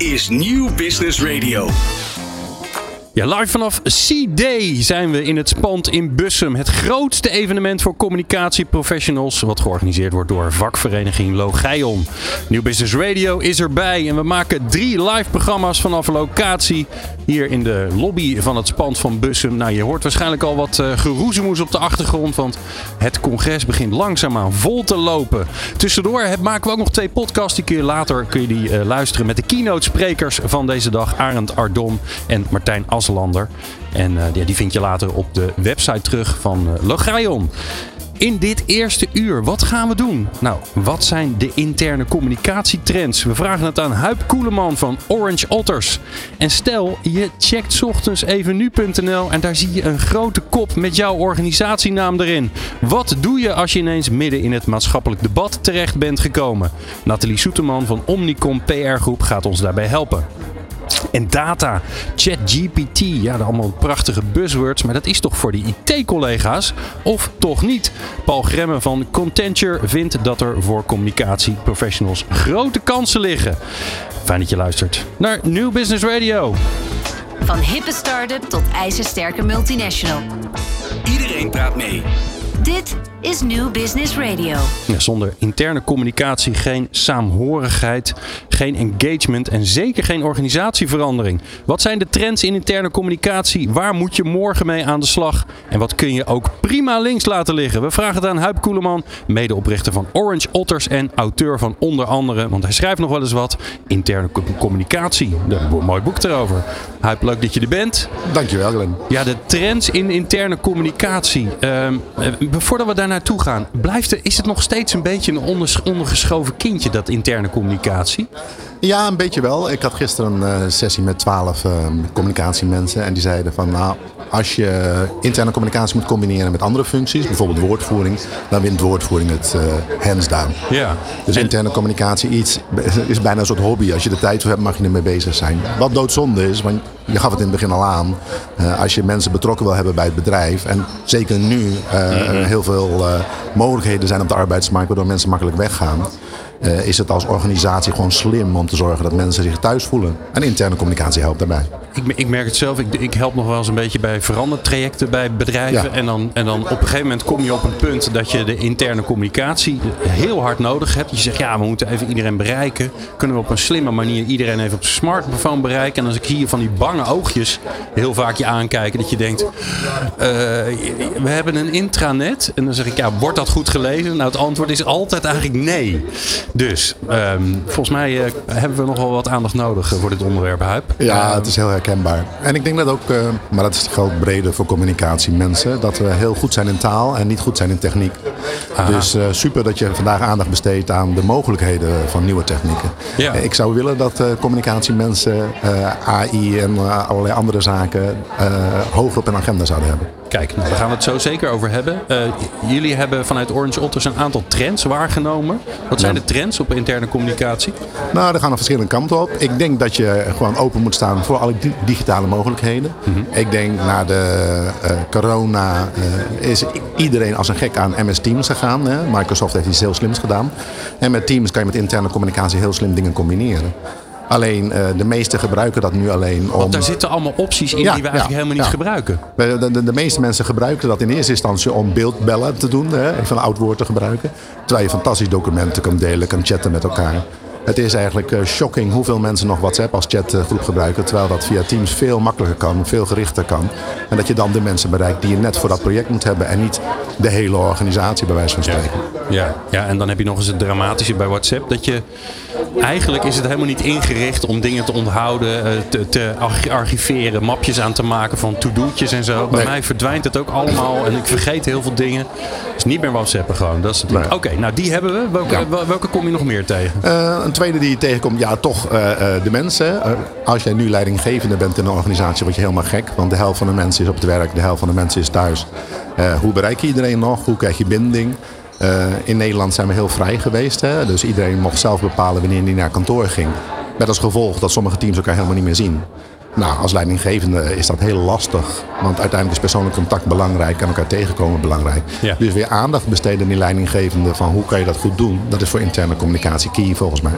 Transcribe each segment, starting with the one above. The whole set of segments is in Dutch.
Is Nieuw Business Radio. Ja, live vanaf C-Day zijn we in het Spand in Bussum. Het grootste evenement voor communicatieprofessionals. Wat georganiseerd wordt door vakvereniging Logeion. Nieuw Business Radio is erbij. En we maken drie live programma's vanaf locatie. Hier in de lobby van het Spand van Bussum. Nou, je hoort waarschijnlijk al wat uh, geroezemoes op de achtergrond. Want het congres begint langzaamaan vol te lopen. Tussendoor maken we ook nog twee podcasts. Die je later kun je die, uh, luisteren met de keynote sprekers van deze dag. Arend Ardon en Martijn As. En ja, die vind je later op de website terug van uh, Logaion. In dit eerste uur, wat gaan we doen? Nou, wat zijn de interne communicatietrends? We vragen het aan Huip Koeleman van Orange Otters. En stel, je checkt ochtends even nu.nl en daar zie je een grote kop met jouw organisatienaam erin. Wat doe je als je ineens midden in het maatschappelijk debat terecht bent gekomen? Nathalie Soeterman van Omnicom PR Groep gaat ons daarbij helpen. En data, ChatGPT, ja, allemaal prachtige buzzwords, maar dat is toch voor die IT-collega's? Of toch niet? Paul Gremme van Contenture vindt dat er voor communicatieprofessionals grote kansen liggen. Fijn dat je luistert naar New Business Radio. Van hippe start-up tot ijzersterke multinational. Iedereen praat mee. Dit is New Business Radio. Ja, zonder interne communicatie geen saamhorigheid, geen engagement en zeker geen organisatieverandering. Wat zijn de trends in interne communicatie? Waar moet je morgen mee aan de slag? En wat kun je ook prima links laten liggen? We vragen het aan Huip Koeleman, medeoprichter van Orange Otters en auteur van onder andere, want hij schrijft nog wel eens wat, interne communicatie. Een mooi boek erover. Huip, leuk dat je er bent. Dankjewel, Glenn. Ja, de trends in interne communicatie. Uh, voordat we daar naartoe gaan, blijft er, is het nog steeds een beetje een ondergeschoven kindje, dat interne communicatie? Ja, een beetje wel. Ik had gisteren een uh, sessie met twaalf uh, communicatiemensen en die zeiden van nou, als je interne communicatie moet combineren met andere functies, bijvoorbeeld woordvoering, dan wint woordvoering het uh, hands down. Ja. Dus interne communicatie iets, is bijna een soort hobby. Als je er tijd voor hebt, mag je ermee bezig zijn. Wat doodzonde is, want je gaf het in het begin al aan. Uh, als je mensen betrokken wil hebben bij het bedrijf. En zeker nu uh, mm-hmm. heel veel mogelijkheden zijn op de arbeidsmarkt waardoor mensen makkelijk weggaan. Uh, is het als organisatie gewoon slim om te zorgen dat mensen zich thuis voelen. En interne communicatie helpt daarbij. Ik, ik merk het zelf, ik, ik, help nog wel eens een beetje bij verandertrajecten bij bedrijven. Ja. En, dan, en dan op een gegeven moment kom je op een punt dat je de interne communicatie heel hard nodig hebt. Je zegt ja, we moeten even iedereen bereiken. Kunnen we op een slimme manier iedereen even op zijn smartphone bereiken. En als ik hier van die bange oogjes heel vaak je aankijken, dat je denkt, uh, we hebben een intranet. En dan zeg ik ja, wordt dat goed gelezen? Nou, het antwoord is altijd eigenlijk nee. Dus um, volgens mij uh, hebben we nog wel wat aandacht nodig voor dit onderwerp, Huip. Ja, het is heel herkenbaar. En ik denk dat ook, uh, maar dat geldt breder voor communicatie mensen, dat we heel goed zijn in taal en niet goed zijn in techniek. Aha. Dus uh, super dat je vandaag aandacht besteedt aan de mogelijkheden van nieuwe technieken. Ja. Ik zou willen dat communicatiemensen AI en allerlei andere zaken hoger op hun agenda zouden hebben. Kijk, nou, daar gaan we het zo zeker over hebben. Uh, jullie hebben vanuit Orange Otters een aantal trends waargenomen. Wat zijn ja. de trends op interne communicatie? Nou, daar gaan er verschillende kanten op. Ik denk dat je gewoon open moet staan voor alle digitale mogelijkheden. Mm-hmm. Ik denk na de uh, corona uh, is iedereen als een gek aan MS Teams gegaan. Hè? Microsoft heeft iets heel slims gedaan. En met Teams kan je met interne communicatie heel slim dingen combineren. Alleen uh, de meesten gebruiken dat nu alleen om... Want daar zitten allemaal opties in ja, die we eigenlijk ja, helemaal niet ja. gebruiken. De, de, de, meeste mensen gebruiken dat in eerste instantie om beeldbellen te doen. Hè, even een oud woord te gebruiken. Terwijl je fantastisch documenten kan delen, kan chatten met elkaar. Het is eigenlijk uh, shocking hoeveel mensen nog WhatsApp als chatgroep gebruiken. Terwijl dat via Teams veel makkelijker kan, veel gerichter kan. En dat je dan de mensen bereikt die je net voor dat project moet hebben. En niet de hele organisatie bij wijze van spreken. Ja, ja en dan heb je nog eens het dramatische bij WhatsApp. Dat je eigenlijk is het helemaal niet ingericht om dingen te onthouden, te, te archiveren, mapjes aan te maken van to-do'tjes en zo. Bij Nee. mij verdwijnt het ook allemaal en ik vergeet heel veel dingen. Dus niet meer WhatsAppen gewoon. Dat is het. Nee. Oké, nou die hebben we. Welke, Ja. welke kom je nog meer tegen? Uh, een tweede die je tegenkomt, ja, toch uh, uh, de mensen. Uh, als jij nu leidinggevende bent in een organisatie, word je helemaal gek. Want de helft van de mensen is op het werk, de helft van de mensen is thuis. Hoe bereik je iedereen nog? Hoe krijg je binding? In Nederland zijn we heel vrij geweest. Hè? Dus iedereen mocht zelf bepalen wanneer hij naar kantoor ging. Met als gevolg dat sommige teams elkaar helemaal niet meer zien. Nou, als leidinggevende is dat heel lastig. Want uiteindelijk is persoonlijk contact belangrijk en elkaar tegenkomen belangrijk. Ja. Dus weer aandacht besteden aan die leidinggevende van hoe kan je dat goed doen. Dat is voor interne communicatie key volgens mij.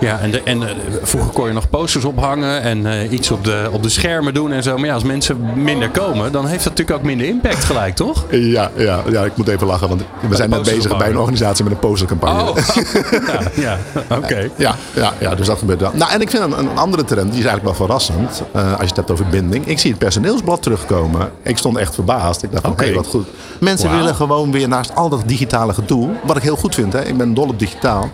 Ja, en, de, en eh, vroeger kon je nog posters ophangen en eh, iets op de, op de schermen doen en zo. Maar ja, als mensen minder komen, dan heeft dat natuurlijk ook minder impact gelijk, toch? Ja, ja, ja ik moet even lachen, want we zijn net bezig bij een organisatie met een postercampagne. Oh, ja, ja oké. Ja, ja, ja, dus dat gebeurt wel. Nou, en ik vind een, een andere trend, die is eigenlijk wel verrassend. eh, als je het hebt over binding. Ik zie het personeelsblad terugkomen. Ik stond echt verbaasd. Ik dacht Oké. wat goed. Mensen willen gewoon weer naast al dat digitale gedoe. Wat ik heel goed vind, hè. Ik ben dol op digitaal.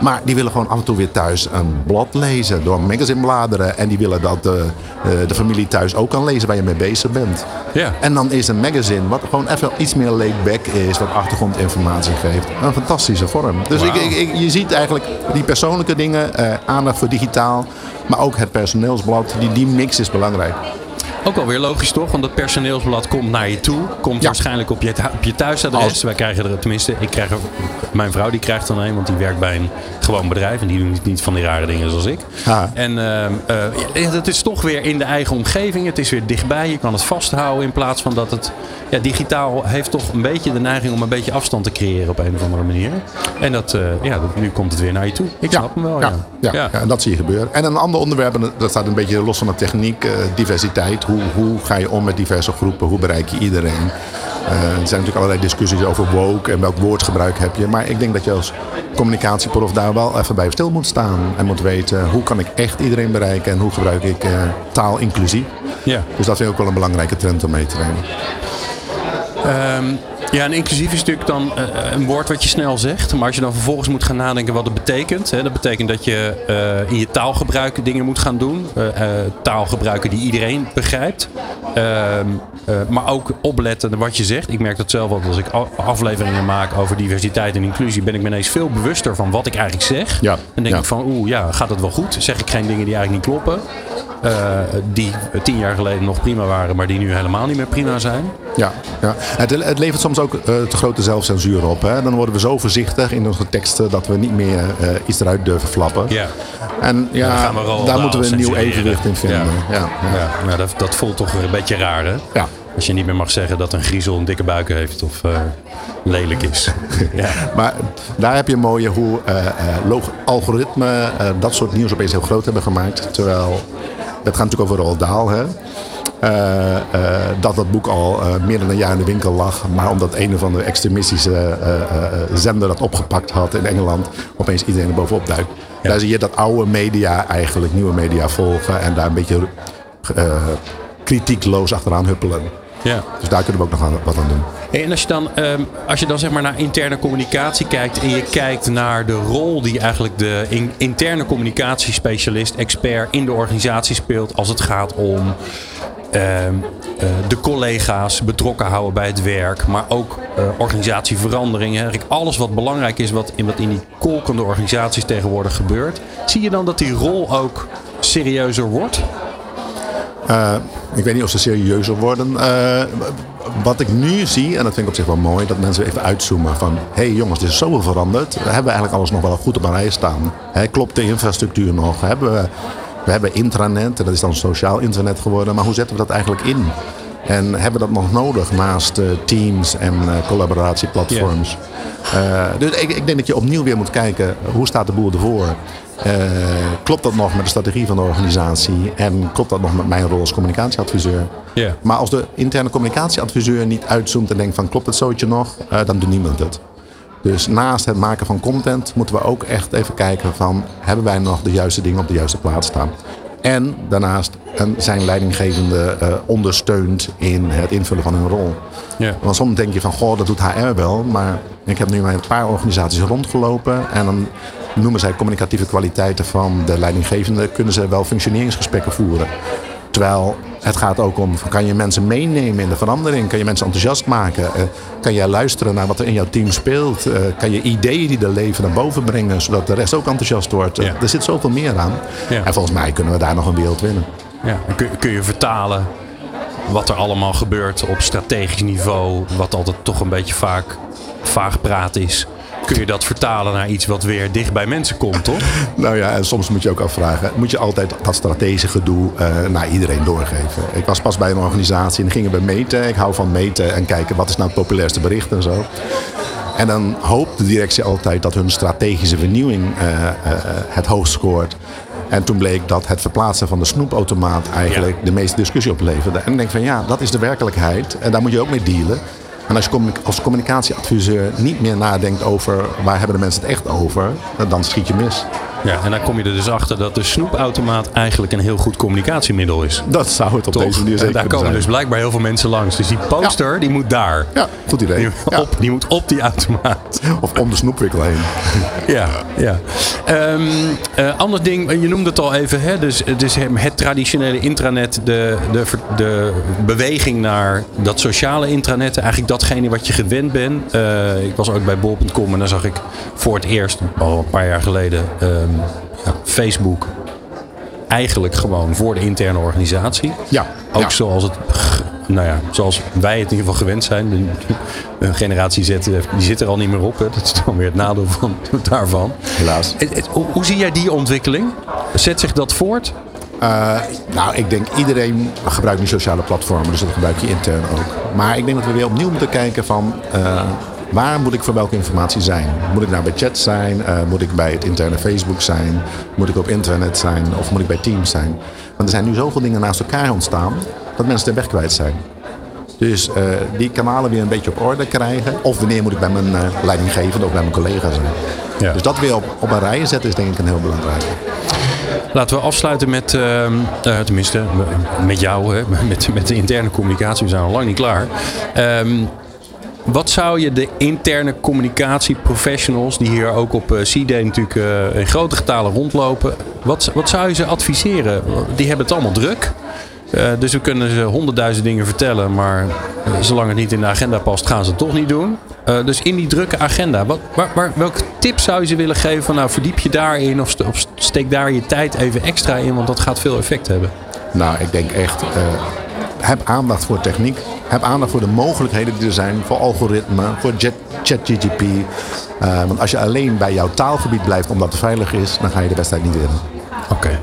Maar die willen gewoon af en toe weer thuis een blad lezen. Door een magazine bladeren. En die willen dat de, de, de familie thuis ook kan lezen waar je mee bezig bent. Ja. En dan is een magazine wat gewoon even iets meer laid back is. Wat achtergrondinformatie geeft. Een fantastische vorm. Dus ik- je ziet eigenlijk die persoonlijke dingen. eh, aandacht voor digitaal. Maar ook het personeelsblad. Die, die mix is belangrijk. Ook alweer logisch toch? Want dat personeelsblad komt naar je toe. Komt Ja. waarschijnlijk op je, op je thuisadres. Als- Wij krijgen er, tenminste, ik krijg er, mijn vrouw die krijgt er een, want die werkt bij een gewoon bedrijf. En die doen niet, van die rare dingen zoals ik. Ah. En ja, dat is toch weer in de eigen omgeving. Het is weer dichtbij. Je kan het vasthouden in plaats van dat het... Ja, digitaal heeft toch een beetje de neiging om een beetje afstand te creëren op een of andere manier. En dat, eh, ja, dat- nu komt het weer naar je toe. Ik snap hem wel, ja. ja, ja. en dat zie je gebeuren. En een ander onderwerp, en dat staat een beetje los van de techniek, diversiteit. Hoe, hoe ga je om met diverse groepen? Hoe bereik je iedereen? Eh, er zijn natuurlijk allerlei discussies over woke en welk woordgebruik heb je. Maar ik denk dat je als communicatieprof daar wel even bij stil moet staan. En moet weten hoe kan ik echt iedereen bereiken en hoe gebruik ik eh, taal inclusief. Ja. Dus dat vind ik ook wel een belangrijke trend om mee te nemen. Ehm, ja, en inclusief is natuurlijk dan eh, een woord wat je snel zegt. Maar als je dan vervolgens moet gaan nadenken wat het betekent. Hè, dat betekent dat je eh, in je taalgebruik dingen moet gaan doen. Eh, eh, taal gebruiken die iedereen begrijpt. Ehm, eh, maar ook opletten wat je zegt. Ik merk dat zelf ook als ik afleveringen maak over diversiteit en inclusie. Ben ik me ineens veel bewuster van wat ik eigenlijk zeg. Ja, En denk ja. ik van, oeh ja, gaat het wel goed? Zeg ik geen dingen die eigenlijk niet kloppen? Eh, die tien jaar geleden nog prima waren, maar die nu helemaal niet meer prima zijn. Ja, ja. Het, het levert soms ook eh, te grote zelfcensuur op. Hè? Dan worden we zo voorzichtig in onze teksten dat we niet meer eh, iets eruit durven flappen. Ja. En ja, gaan we daar moeten we een nieuw evenwicht in vinden. Ja. Ja, Ja, nou, dat, dat voelt toch weer een beetje raar, hè? Ja. Als je niet meer mag zeggen dat een griezel een dikke buik heeft of lelijk is. ja. Maar daar heb je een mooie hoe algoritmen eh, dat soort nieuws opeens heel groot hebben gemaakt. Terwijl, dat gaat natuurlijk over Roald Dahl. Hè? Eh, eh, dat dat boek al eh, meer dan een jaar in de winkel lag. Maar omdat een of andere extremistische zender dat opgepakt had in Engeland, opeens iedereen er bovenop duikt. Daar zie je dat oude media eigenlijk nieuwe media volgen en daar een beetje kritiekloos achteraan huppelen. Ja. Dus daar kunnen we ook nog aan, wat aan doen. Hey, en als je dan, ehm, als je dan zeg maar naar interne communicatie kijkt en je kijkt naar de rol die eigenlijk de in- interne communicatiespecialist, expert in de organisatie speelt als het gaat om ehm, eh, de collega's betrokken houden bij het werk, maar ook eh, organisatieveranderingen. Eigenlijk alles wat belangrijk is wat in, wat in die kolkende organisaties tegenwoordig gebeurt. Zie je dan dat die rol ook serieuzer wordt? Eh, ik weet niet of ze serieuzer worden. Eh, wat ik nu zie, en dat vind ik op zich wel mooi, dat mensen even uitzoomen van... hé hey jongens, er is zoveel veranderd. Hebben we eigenlijk alles nog wel goed op een rij staan? Klopt de infrastructuur nog? Hebben we, we hebben intranet, en dat is dan sociaal internet geworden. Maar hoe zetten we dat eigenlijk in? En hebben we dat nog nodig naast eh, teams en eh, collaboratieplatforms? Eh, dus ik, ik denk dat je opnieuw weer moet kijken, hoe staat de boel ervoor? Eh, klopt dat nog met de strategie van de organisatie? En klopt dat nog met mijn rol als communicatieadviseur? Maar als de interne communicatieadviseur niet uitzoomt en denkt van klopt het zootje nog, dan doet niemand het. Dus naast het maken van content moeten we ook echt even kijken van hebben wij nog de juiste dingen op de juiste plaats staan. En daarnaast zijn leidinggevende eh, ondersteunt in het invullen van hun rol. Want soms denk je van, goh, dat doet HR wel. Maar ik heb nu met een paar organisaties rondgelopen. En dan noemen zij communicatieve kwaliteiten van de leidinggevende. Kunnen ze wel functioneringsgesprekken voeren. Terwijl het gaat ook om, kan je mensen meenemen in de verandering? Kan je mensen enthousiast maken? Eh, kan jij luisteren naar wat er in jouw team speelt? Eh, kan je ideeën die er leven naar boven brengen, zodat de rest ook enthousiast wordt? Eh, Ja. Er zit zoveel meer aan. Ja. En volgens mij kunnen we daar nog een wereld winnen. Ja, en kun, kun je vertalen wat er allemaal gebeurt op strategisch niveau, wat altijd toch een beetje vaak vaag praat is. Kun je dat vertalen naar iets wat weer dicht bij mensen komt, toch? Nou ja, en soms moet je ook afvragen, moet je altijd dat strategische gedoe eh, naar iedereen doorgeven? Ik was pas bij een organisatie en gingen we meten. Ik hou van meten en kijken wat is nou het populairste bericht en zo. En dan hoopt de directie altijd dat hun strategische vernieuwing uh, uh, het hoogst scoort. En toen bleek dat het verplaatsen van de snoepautomaat eigenlijk de meeste discussie opleverde. En ik denk van ja, dat is de werkelijkheid. En daar moet je ook mee dealen. En als je als communicatieadviseur niet meer nadenkt over waar hebben de mensen het echt over, dan schiet je mis. Ja, en dan kom je er dus achter dat de snoepautomaat eigenlijk een heel goed communicatiemiddel is. Dat zou het op Toch? deze manier En daar komen zijn. dus blijkbaar heel veel mensen langs. Dus die poster, die moet daar. Ja, goed idee. Die, Ja. op, die moet op die automaat. Of om de snoepwikkel heen. Ja, ja. Eh, ander ding, je noemde het al even, hè? Dus, dus het traditionele intranet, de, de, de beweging naar dat sociale intranet, eigenlijk datgene wat je gewend bent. Eh, ik was ook bij bol.com en daar zag ik voor het eerst, al een paar jaar geleden, ehm, ja, Facebook eigenlijk gewoon voor de interne organisatie. Ja, Ook ja. zoals het, nou ja, zoals wij het in ieder geval gewend zijn. De, een generatie Z, eh, die zit er al niet meer op. Hè. Dat is dan weer het nadeel van, daarvan. Helaas. Hoe, hoe zie jij die ontwikkeling? Zet zich dat voort? Eh, nou, ik denk iedereen gebruikt nu sociale platformen, dus dat gebruik je intern ook. Maar ik denk dat we weer opnieuw moeten kijken van eh, waar moet ik voor welke informatie zijn? Moet ik nou bij chat zijn? Eh, moet ik bij het interne Facebook zijn? Moet ik op internet zijn? Of moet ik bij Teams zijn? Want er zijn nu zoveel dingen naast elkaar ontstaan dat mensen de weg kwijt zijn. Dus eh, die kanalen weer een beetje op orde krijgen. Of wanneer moet ik bij mijn eh, leidinggevende of bij mijn collega zijn. Ja. Dus dat weer op, op een rij zetten is denk ik een heel belangrijke. Laten we afsluiten met, ehm, eh, tenminste, met jou, hè, met, met de interne communicatie. We zijn al lang niet klaar. Ehm, wat zou je de interne communicatieprofessionals, die hier ook op eh, C-Day natuurlijk eh, in grote getalen rondlopen, wat, wat zou je ze adviseren? Die hebben het allemaal druk. Eh, dus we kunnen ze honderdduizend dingen vertellen, maar zolang het niet in de agenda past, gaan ze het toch niet doen. Dus in die drukke agenda, wat, waar, welke tip zou je ze willen geven? Van, nou, verdiep je daarin of, of steek daar je tijd even extra in, want dat gaat veel effect hebben. Nou, ik denk echt, heb aandacht voor techniek. Heb aandacht voor de mogelijkheden die er zijn, voor algoritme, voor ChatGPT. Eh, want als je alleen bij jouw taalgebied blijft omdat het veilig is, dan ga je de wedstrijd niet winnen. Oké.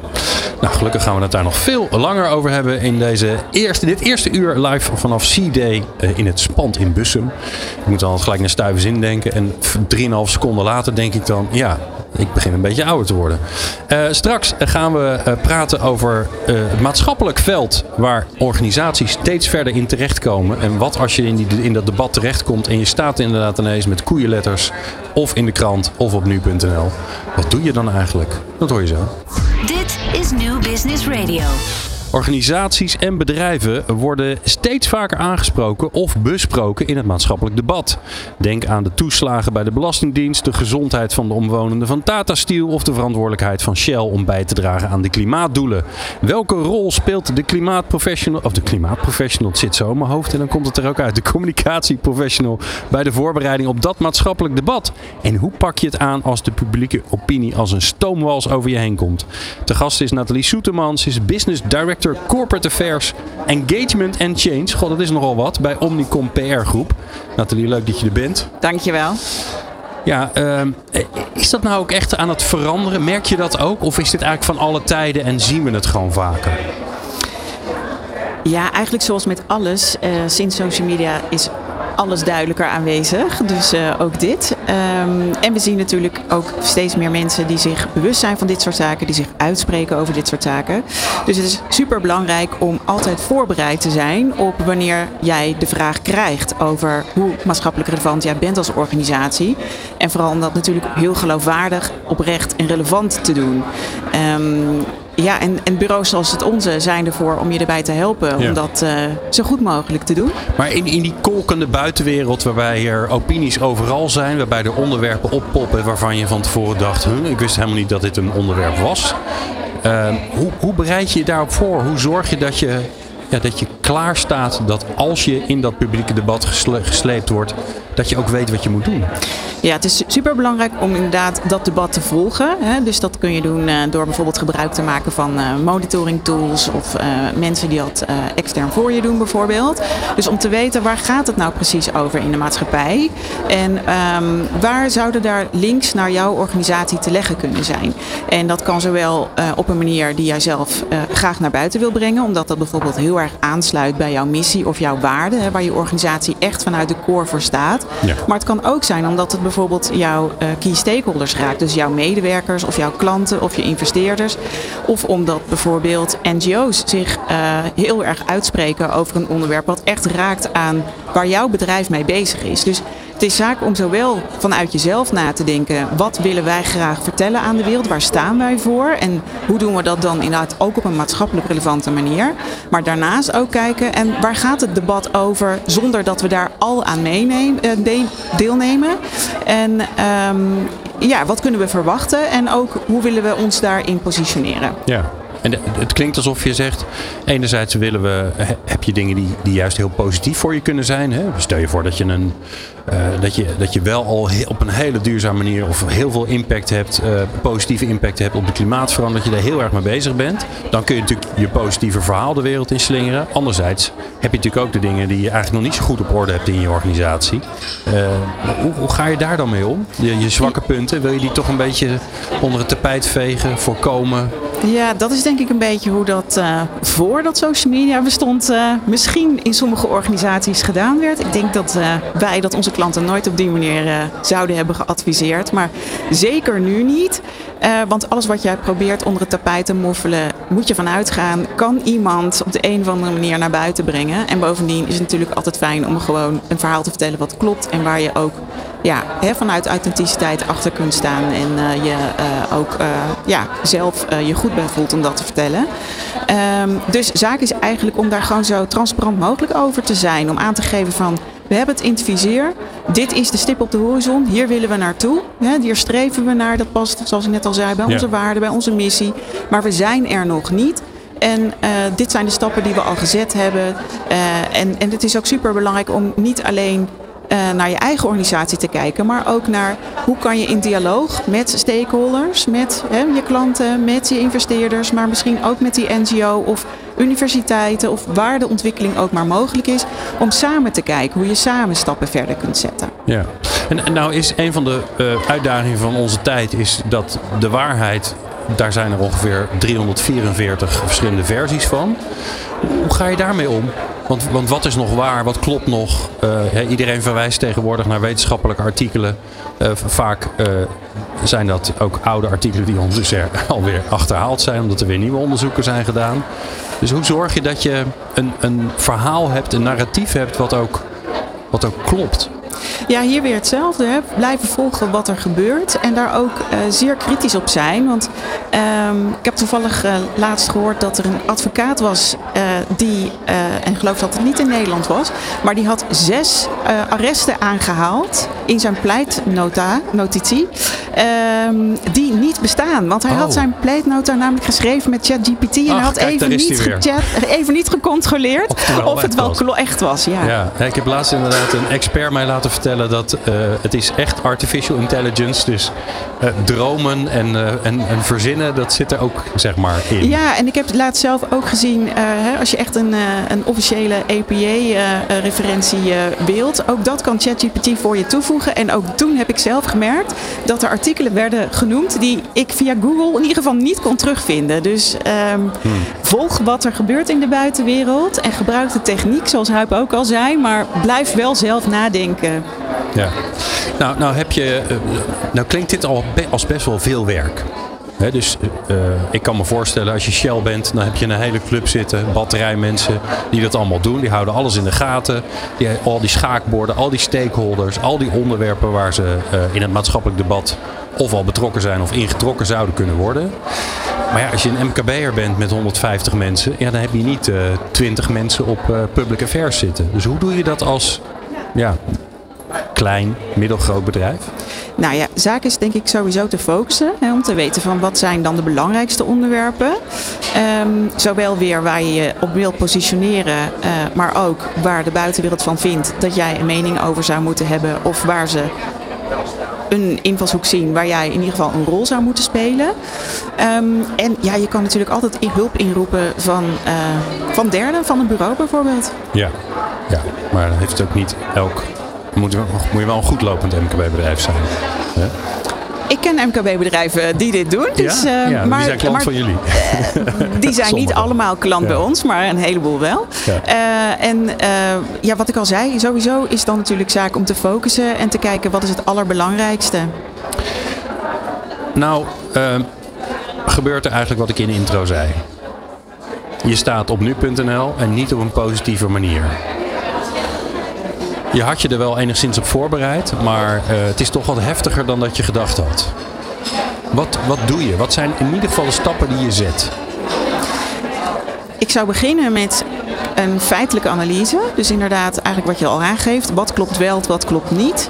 Nou, gelukkig gaan we het daar nog veel langer over hebben in deze eerste, dit eerste uur live vanaf C-Day eh, in het Spand in Bussum. Ik moet dan gelijk naar stuiven zin denken. En f- 3,5 seconden later denk ik dan, ja, ik begin een beetje ouder te worden. Eh, straks gaan we eh, praten over eh, het maatschappelijk veld waar organisaties steeds verder in terechtkomen. En wat als je in, die, in dat debat terechtkomt en je staat inderdaad ineens met koeienletters of in de krant of op nu.nl. Wat doe je dan eigenlijk? Dat hoor je zo. Dit is New Business Radio. Organisaties en bedrijven worden steeds vaker aangesproken of besproken in het maatschappelijk debat. Denk aan de toeslagen bij de Belastingdienst, de gezondheid van de omwonenden van Tata Steel of de verantwoordelijkheid van Shell om bij te dragen aan de klimaatdoelen. Welke rol speelt de klimaatprofessional, of de klimaatprofessional, het zit zo in mijn hoofd en dan komt het er ook uit, de communicatieprofessional bij de voorbereiding op dat maatschappelijk debat? En hoe pak je het aan als de publieke opinie als een stoomwals over je heen komt? Te gast is Nathalie Soetermans, is Business Director Corporate Affairs Engagement and Change. God, dat is nogal wat bij Omnicom PR Groep. Nathalie, leuk dat je er bent. Dankjewel. Ja, ehm, is dat nou ook echt aan het veranderen? Merk je dat ook? Of is dit eigenlijk van alle tijden en zien we het gewoon vaker? Ja, eigenlijk zoals met alles, eh, sinds social media is alles duidelijker aanwezig. Dus eh, ook dit. Ehm, en we zien natuurlijk ook steeds meer mensen die zich bewust zijn van dit soort zaken, die zich uitspreken over dit soort zaken. Dus het is super belangrijk om altijd voorbereid te zijn op wanneer jij de vraag krijgt over hoe maatschappelijk relevant jij bent als organisatie. En vooral om dat natuurlijk heel geloofwaardig, oprecht en relevant te doen. Ehm, ja, en, en bureaus zoals het onze zijn ervoor om je erbij te helpen Ja. om dat eh, zo goed mogelijk te doen. Maar in, in die kolkende buitenwereld waarbij er opinies overal zijn, waarbij er onderwerpen oppoppen waarvan je van tevoren dacht, huh, ik wist helemaal niet dat dit een onderwerp was. Ehm, hoe, hoe bereid je je daarop voor? Hoe zorg je dat je, ja, dat je klaar staat dat als je in dat publieke debat gesle- gesleept wordt, dat je ook weet wat je moet doen? Ja, het is super belangrijk om inderdaad dat debat te volgen. Hè. Dus dat kun je doen uh, door bijvoorbeeld gebruik te maken van uh, monitoring tools of uh, mensen die dat extern voor je doen bijvoorbeeld. Dus om te weten waar gaat het nou precies over in de maatschappij en um, waar zouden daar links naar jouw organisatie te leggen kunnen zijn. En dat kan zowel op een manier die jij zelf graag naar buiten wil brengen, omdat dat bijvoorbeeld heel erg aansluit bij jouw missie of jouw waarden, hè, waar je organisatie echt vanuit de core voor staat. Ja. Maar het kan ook zijn omdat het bijvoorbeeld jouw uh, key stakeholders raakt. Dus jouw medewerkers of jouw klanten of je investeerders. Of omdat bijvoorbeeld NGO's zich uh, heel erg uitspreken over een onderwerp wat echt raakt aan waar jouw bedrijf mee bezig is. Dus het is zaak om zowel vanuit jezelf na te denken, wat willen wij graag vertellen aan de wereld, waar staan wij voor en hoe doen we dat dan inderdaad ook op een maatschappelijk relevante manier. Maar daarnaast ook kijken en waar gaat het debat over zonder dat we daar al aan eh, deelnemen. En um, ja, wat kunnen we verwachten en ook hoe willen we ons daarin positioneren. Ja. En het klinkt alsof je zegt, enerzijds willen we, heb je dingen die, die juist heel positief voor je kunnen zijn. Hè? Stel je voor dat je, een, uh, dat je, dat je wel al op een hele duurzame manier of heel veel impact hebt, uh, positieve impact hebt op de klimaatverandering, dat je daar heel erg mee bezig bent. Dan kun je natuurlijk je positieve verhaal de wereld in slingeren. Anderzijds heb je natuurlijk ook de dingen die je eigenlijk nog niet zo goed op orde hebt in je organisatie. Hoe, hoe, ga je daar dan mee om? Je, je zwakke punten, wil je die toch een beetje onder het tapijt vegen, voorkomen? Ja, dat is denk ik een beetje hoe dat uh, voordat social media bestond, uh, misschien in sommige organisaties gedaan werd. Ik denk dat uh, wij dat onze klanten nooit op die manier zouden hebben geadviseerd. Maar zeker nu niet. want alles wat jij probeert onder het tapijt te moffelen, moet je vanuit gaan. Kan iemand op de een of andere manier naar buiten brengen. En bovendien is het natuurlijk altijd fijn om gewoon een verhaal te vertellen wat klopt. En waar je ook ja, hè, vanuit authenticiteit achter kunt staan. En uh, je uh, ook uh, ja, zelf je goed bij voelt om dat te vertellen. Um, dus zaak is eigenlijk om daar gewoon zo transparant mogelijk over te zijn. Om aan te geven van we hebben het in het vizier. Dit is de stip op de horizon. Hier willen we naartoe. Hier streven we naar. Dat past, zoals ik net al zei, bij onze waarden, bij onze missie. Maar we zijn er nog niet. En uh, dit zijn de stappen die we al gezet hebben. Uh, en, en het is ook super belangrijk om niet alleen uh, naar je eigen organisatie te kijken, maar ook naar hoe kan je in dialoog met stakeholders, met hè, je klanten, met je investeerders, maar misschien ook met die NGO of universiteiten of waar de ontwikkeling ook maar mogelijk is, om samen te kijken hoe je samen stappen verder kunt zetten. Ja, en, nou is een van de uh, uitdagingen van onze tijd is dat de waarheid, daar zijn er ongeveer 344 verschillende versies van. Hoe ga je daarmee om? Want, want wat is nog waar? Wat klopt nog? Uh, iedereen verwijst tegenwoordig naar wetenschappelijke artikelen. Uh, vaak uh, zijn dat ook oude artikelen die ondertussen alweer achterhaald zijn, omdat er weer nieuwe onderzoeken zijn gedaan. Dus hoe zorg je dat je een, een verhaal hebt, een narratief hebt, wat ook, wat ook klopt? Ja, hier weer hetzelfde. Hè. Blijven volgen wat er gebeurt en daar ook zeer kritisch op zijn. Want um, ik heb toevallig uh, laatst gehoord dat er een advocaat was uh, die, en ik geloof dat het niet in Nederland was, maar die had zes arresten aangehaald in zijn pleitnotitie. Um, die niet bestaan. Want hij oh. had zijn pleitnota namelijk geschreven met ChatGPT en hij had kijk, even, niet gechat, even niet gecontroleerd of, of het wel was. echt was. Ja. Ja, ik heb laatst inderdaad een expert mij laten vertellen dat het is echt artificial intelligence. Dus dromen en, en, en, verzinnen, dat zit er ook zeg maar in. Ja, en ik heb laatst zelf ook gezien, hè, als je echt een, een officiële APA-referentie wilt, ook dat kan ChatGPT voor je toevoegen. En ook toen heb ik zelf gemerkt dat er artikelen werden genoemd die ik via Google in ieder geval niet kon terugvinden. Dus um, hmm. volg wat er gebeurt in de buitenwereld en gebruik de techniek, zoals Huip ook al zei, maar blijf wel zelf nadenken. Ja, nou, nou heb je, nou klinkt dit al als best wel veel werk. Dus uh, ik kan me voorstellen, als je Shell bent, dan heb je een hele club zitten, batterijmensen, die dat allemaal doen. Die houden alles in de gaten. Die, al die schaakborden, al die stakeholders, al die onderwerpen waar ze uh, in het maatschappelijk debat of al betrokken zijn of ingetrokken zouden kunnen worden. Maar ja, als je een MKB'er bent met 150 mensen, ja, dan heb je niet uh, 20 mensen op public affairs zitten. Dus hoe doe je dat als ja, klein, middelgroot bedrijf? Nou ja, zaak is denk ik sowieso te focussen. Hè, om te weten van wat zijn dan de belangrijkste onderwerpen. Um, zowel weer waar je je op wilt positioneren, uh, maar ook waar de buitenwereld van vindt dat jij een mening over zou moeten hebben. Of waar ze een invalshoek zien waar jij in ieder geval een rol zou moeten spelen. Ehm, en ja, je kan natuurlijk altijd hulp inroepen van, uh, van derden, van een bureau bijvoorbeeld. Ja, ja maar heeft het ook niet elk. Moet, moet je wel een goed lopend MKB-bedrijf zijn. Hè? Ik ken MKB-bedrijven die dit doen. Dus, ja? Ja, maar, die zijn klant van jullie. die zijn niet allemaal klant bij ons, maar een heleboel wel. Uh, en uh, ja, wat ik al zei, sowieso is dan natuurlijk zaak om te focussen en te kijken wat is het allerbelangrijkste. Nou, gebeurt er eigenlijk wat ik in de intro zei. Je staat op nu.nl en niet op een positieve manier. Je had je er wel enigszins op voorbereid, maar uh, het is toch wat heftiger dan dat je gedacht had. Wat, wat doe je? Wat zijn in ieder geval de stappen die je zet? Ik zou beginnen met een feitelijke analyse. Dus inderdaad, eigenlijk wat je al aangeeft. Wat klopt wel, wat klopt niet.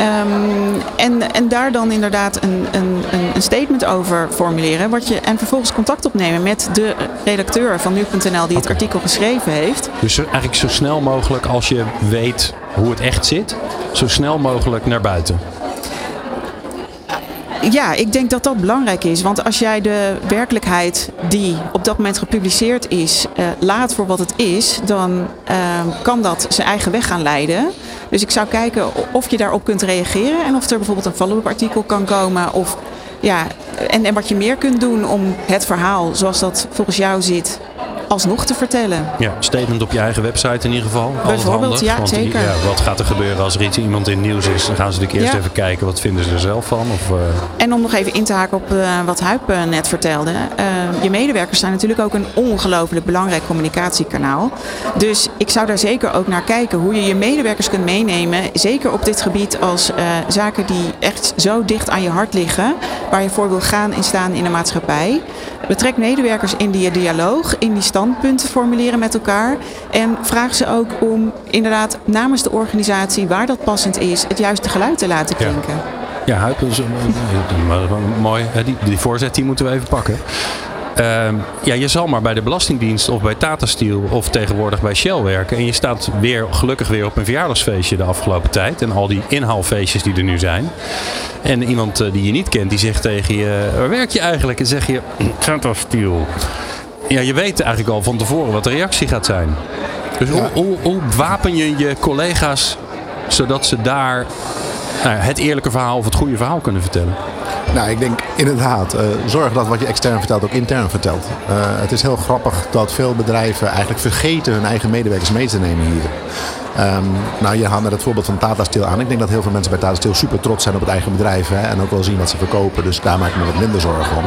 Um, en, en daar dan inderdaad een, een, een statement over formuleren. Wat je, en vervolgens contact opnemen met de redacteur van nu.nl die okay. het artikel geschreven heeft. Dus eigenlijk zo snel mogelijk als je weet hoe het echt zit, zo snel mogelijk naar buiten. Ja, ik denk dat dat belangrijk is. Want als jij de werkelijkheid die op dat moment gepubliceerd is, uh, laat voor wat het is, dan uh, kan dat zijn eigen weg gaan leiden. Dus ik zou kijken of je daarop kunt reageren en of er bijvoorbeeld een follow-up artikel kan komen. Of, ja, en, en wat je meer kunt doen om het verhaal zoals dat volgens jou zit alsnog te vertellen. Ja, statement op je eigen website in ieder geval. Bijvoorbeeld, ja, want, zeker. Ja, wat gaat er gebeuren als er iets, iemand in het nieuws is? Dan gaan ze natuurlijk eerst ja. even kijken wat vinden ze er zelf van. Of, uh... En om nog even in te haken op uh, wat Huip uh, net vertelde. je medewerkers zijn natuurlijk ook een ongelooflijk belangrijk communicatiekanaal. Dus ik zou daar zeker ook naar kijken hoe je je medewerkers kunt meenemen. Zeker op dit gebied als zaken die echt zo dicht aan je hart liggen. Waar je voor wil gaan en staan in de maatschappij. Betrek medewerkers in die dialoog, in die standpunten formuleren met elkaar. En vraag ze ook om inderdaad namens de organisatie, waar dat passend is, het juiste geluid te laten klinken. Ja, ja Huip, is mooi. Die, die voorzet die moeten we even pakken. Uh, ja, je zal maar bij de Belastingdienst of bij Tata Steel of tegenwoordig bij Shell werken. En je staat weer gelukkig weer op een verjaardagsfeestje de afgelopen tijd. En al die inhaalfeestjes die er nu zijn. En iemand uh, die je niet kent, die zegt tegen je, waar werk je eigenlijk? En zeg je, Tata Steel. Ja, je weet eigenlijk al van tevoren wat de reactie gaat zijn. Dus ja. hoe, hoe, hoe wapen je je collega's zodat ze daar nou, het eerlijke verhaal of het goede verhaal kunnen vertellen? Nou, ik denk inderdaad, uh, zorg dat wat je extern vertelt ook intern vertelt. Uh, het is heel grappig dat veel bedrijven eigenlijk vergeten hun eigen medewerkers mee te nemen hier. Um, nou, je haalt met het voorbeeld van Tata Steel aan. Ik denk dat heel veel mensen bij Tata Steel super trots zijn op het eigen bedrijf. Hè, en ook wel zien wat ze verkopen. Dus daar maak ik me wat minder zorgen om.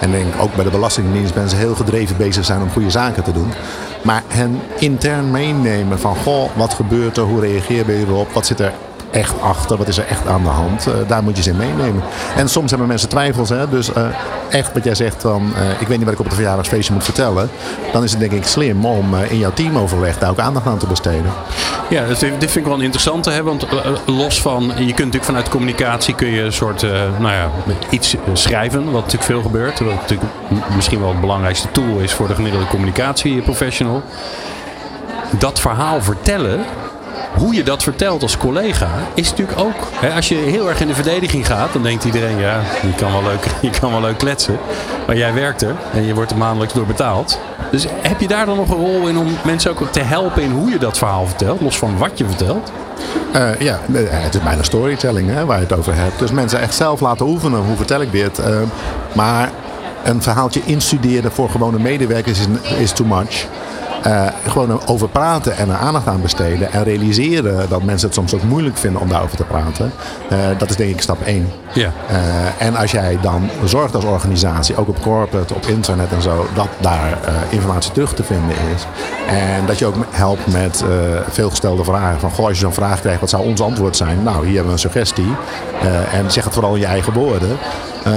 En denk ook bij de Belastingdienst mensen heel gedreven bezig zijn om goede zaken te doen. Maar hen intern meenemen van, goh, wat gebeurt er? Hoe reageer je erop? Wat zit er echt achter? Wat is er echt aan de hand? Uh, daar moet je ze in meenemen. En soms hebben mensen twijfels. Hè? Dus uh, echt wat jij zegt van, uh, ik weet niet wat ik op het verjaardagsfeestje moet vertellen. Dan is het denk ik slim om in jouw teamoverleg daar ook aandacht aan te besteden. Ja, dit, vind ik wel een interessante. Hè? Want los van, je kunt natuurlijk vanuit communicatie kun je een soort, nou ja, iets schrijven. Wat natuurlijk veel gebeurt. Wat natuurlijk misschien wel het belangrijkste tool is voor de gemiddelde communicatieprofessional. Dat verhaal vertellen, hoe je dat vertelt als collega is natuurlijk ook. Hè, als je heel erg in de verdediging gaat, dan denkt iedereen: ja, je kan, wel leuk, je kan wel leuk kletsen. Maar jij werkt er en je wordt er maandelijks door betaald. Dus heb je daar dan nog een rol in om mensen ook te helpen in hoe je dat verhaal vertelt, los van wat je vertelt? Uh, ja, het is bijna storytelling hè, waar je het over hebt. Dus mensen echt zelf laten oefenen. Hoe vertel ik dit? Uh, maar een verhaaltje instuderen voor gewone medewerkers is, is too much. Uh, gewoon over praten en er aandacht aan besteden. En realiseren dat mensen het soms ook moeilijk vinden om daarover te praten. Uh, dat is denk ik stap 1. Ja. Uh, en als jij dan zorgt als organisatie, ook op corporate, op internet en zo, dat daar informatie terug te vinden is. En dat je ook helpt met veelgestelde vragen. Van goh, als je zo'n vraag krijgt, wat zou ons antwoord zijn? Nou, hier hebben we een suggestie. en zeg het vooral in je eigen woorden.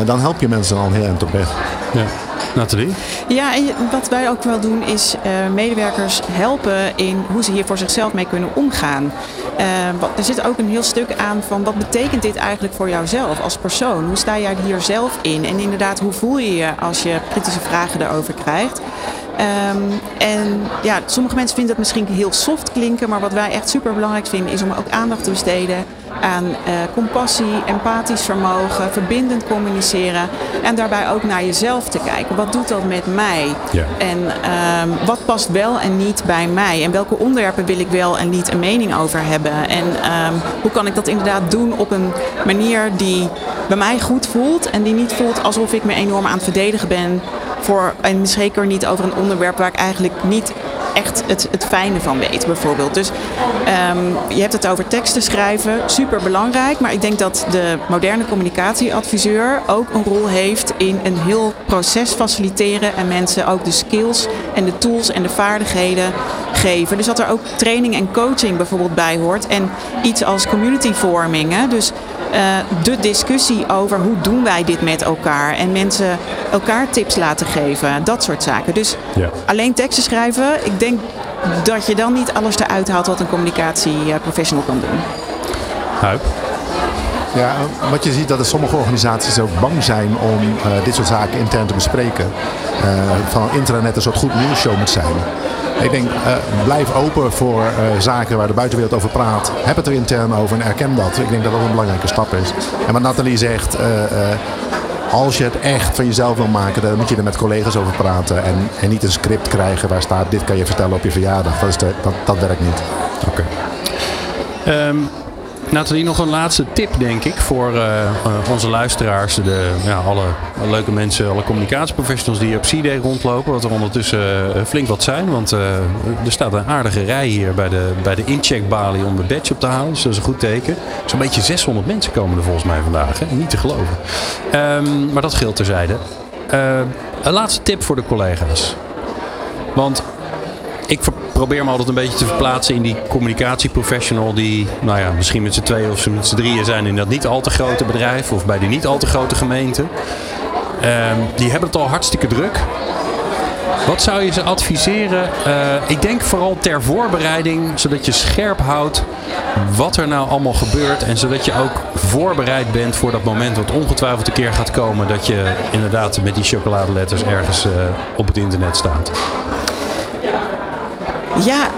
dan help je mensen al heel eind op weg. Ja. Nathalie? Ja, en wat wij ook wel doen is uh, medewerkers helpen in hoe ze hier voor zichzelf mee kunnen omgaan. Uh, er zit ook een heel stuk aan van wat betekent dit eigenlijk voor jouzelf als persoon? Hoe sta jij hier zelf in? En inderdaad, hoe voel je je als je kritische vragen daarover krijgt? Ehm, en ja, sommige mensen vinden dat misschien heel soft klinken, maar wat wij echt super belangrijk vinden is om ook aandacht te besteden aan uh, compassie, empathisch vermogen, verbindend communiceren en daarbij ook naar jezelf te kijken. Wat doet dat met mij? Ja. En um, wat past wel en niet bij mij? En welke onderwerpen wil ik wel en niet een mening over hebben? En um, hoe kan ik dat inderdaad doen op een manier die bij mij goed voelt en die niet voelt alsof ik me enorm aan het verdedigen ben voor, en zeker niet over een onderwerp waar ik eigenlijk niet echt het, het fijne van weet, bijvoorbeeld. Dus um, je hebt het over teksten schrijven, super belangrijk. Maar ik denk dat de moderne communicatieadviseur ook een rol heeft in een heel proces faciliteren en mensen ook de skills en de tools en de vaardigheden geven. Dus dat er ook training en coaching bijvoorbeeld bij hoort. En iets als community vorming. Hè? Dus de discussie over hoe doen wij dit met elkaar. En mensen elkaar tips laten geven. Dat soort zaken. Dus Ja. alleen teksten schrijven. Ik denk dat je dan niet alles eruit haalt wat een communicatieprofessional kan doen. Huip. Ja, wat je ziet dat er sommige organisaties ook bang zijn om uh, dit soort zaken intern te bespreken. Uh, van intranet een soort goed nieuwsshow moet zijn. Ik denk, uh, blijf open voor zaken waar de buitenwereld over praat. Heb het er intern over en erken dat. Ik denk dat dat een belangrijke stap is. En wat Nathalie zegt, als je het echt van jezelf wil maken, dan moet je er met collega's over praten. En, en niet een script krijgen waar staat, dit kan je vertellen op je verjaardag. Dat, is dat, dat werkt niet. Oké. Um, Nathalie, nog een laatste tip, denk ik, voor uh, onze luisteraars. De, ja, alle leuke mensen, alle communicatieprofessionals die op C-Day rondlopen. Wat er ondertussen uh, flink wat zijn. Want er staat een aardige rij hier bij de, bij de incheckbalie om de badge op te halen. Dus dat is een goed teken. Zo'n beetje 600 mensen komen er volgens mij vandaag. Hè? Niet te geloven. Um, maar dat geldt terzijde. een laatste tip voor de collega's. Want ik probeer me altijd een beetje te verplaatsen in die communicatieprofessional die, nou ja, misschien met z'n tweeën of met z'n drieën zijn in dat niet al te grote bedrijf of bij die niet al te grote gemeente. Um, die hebben het al hartstikke druk. Wat zou je ze adviseren? Uh, ik denk vooral ter voorbereiding, zodat je scherp houdt wat er nou allemaal gebeurt. En zodat je ook voorbereid bent voor dat moment wat ongetwijfeld een keer gaat komen. Dat je inderdaad met die chocoladeletters ergens uh, op het internet staat. Ja,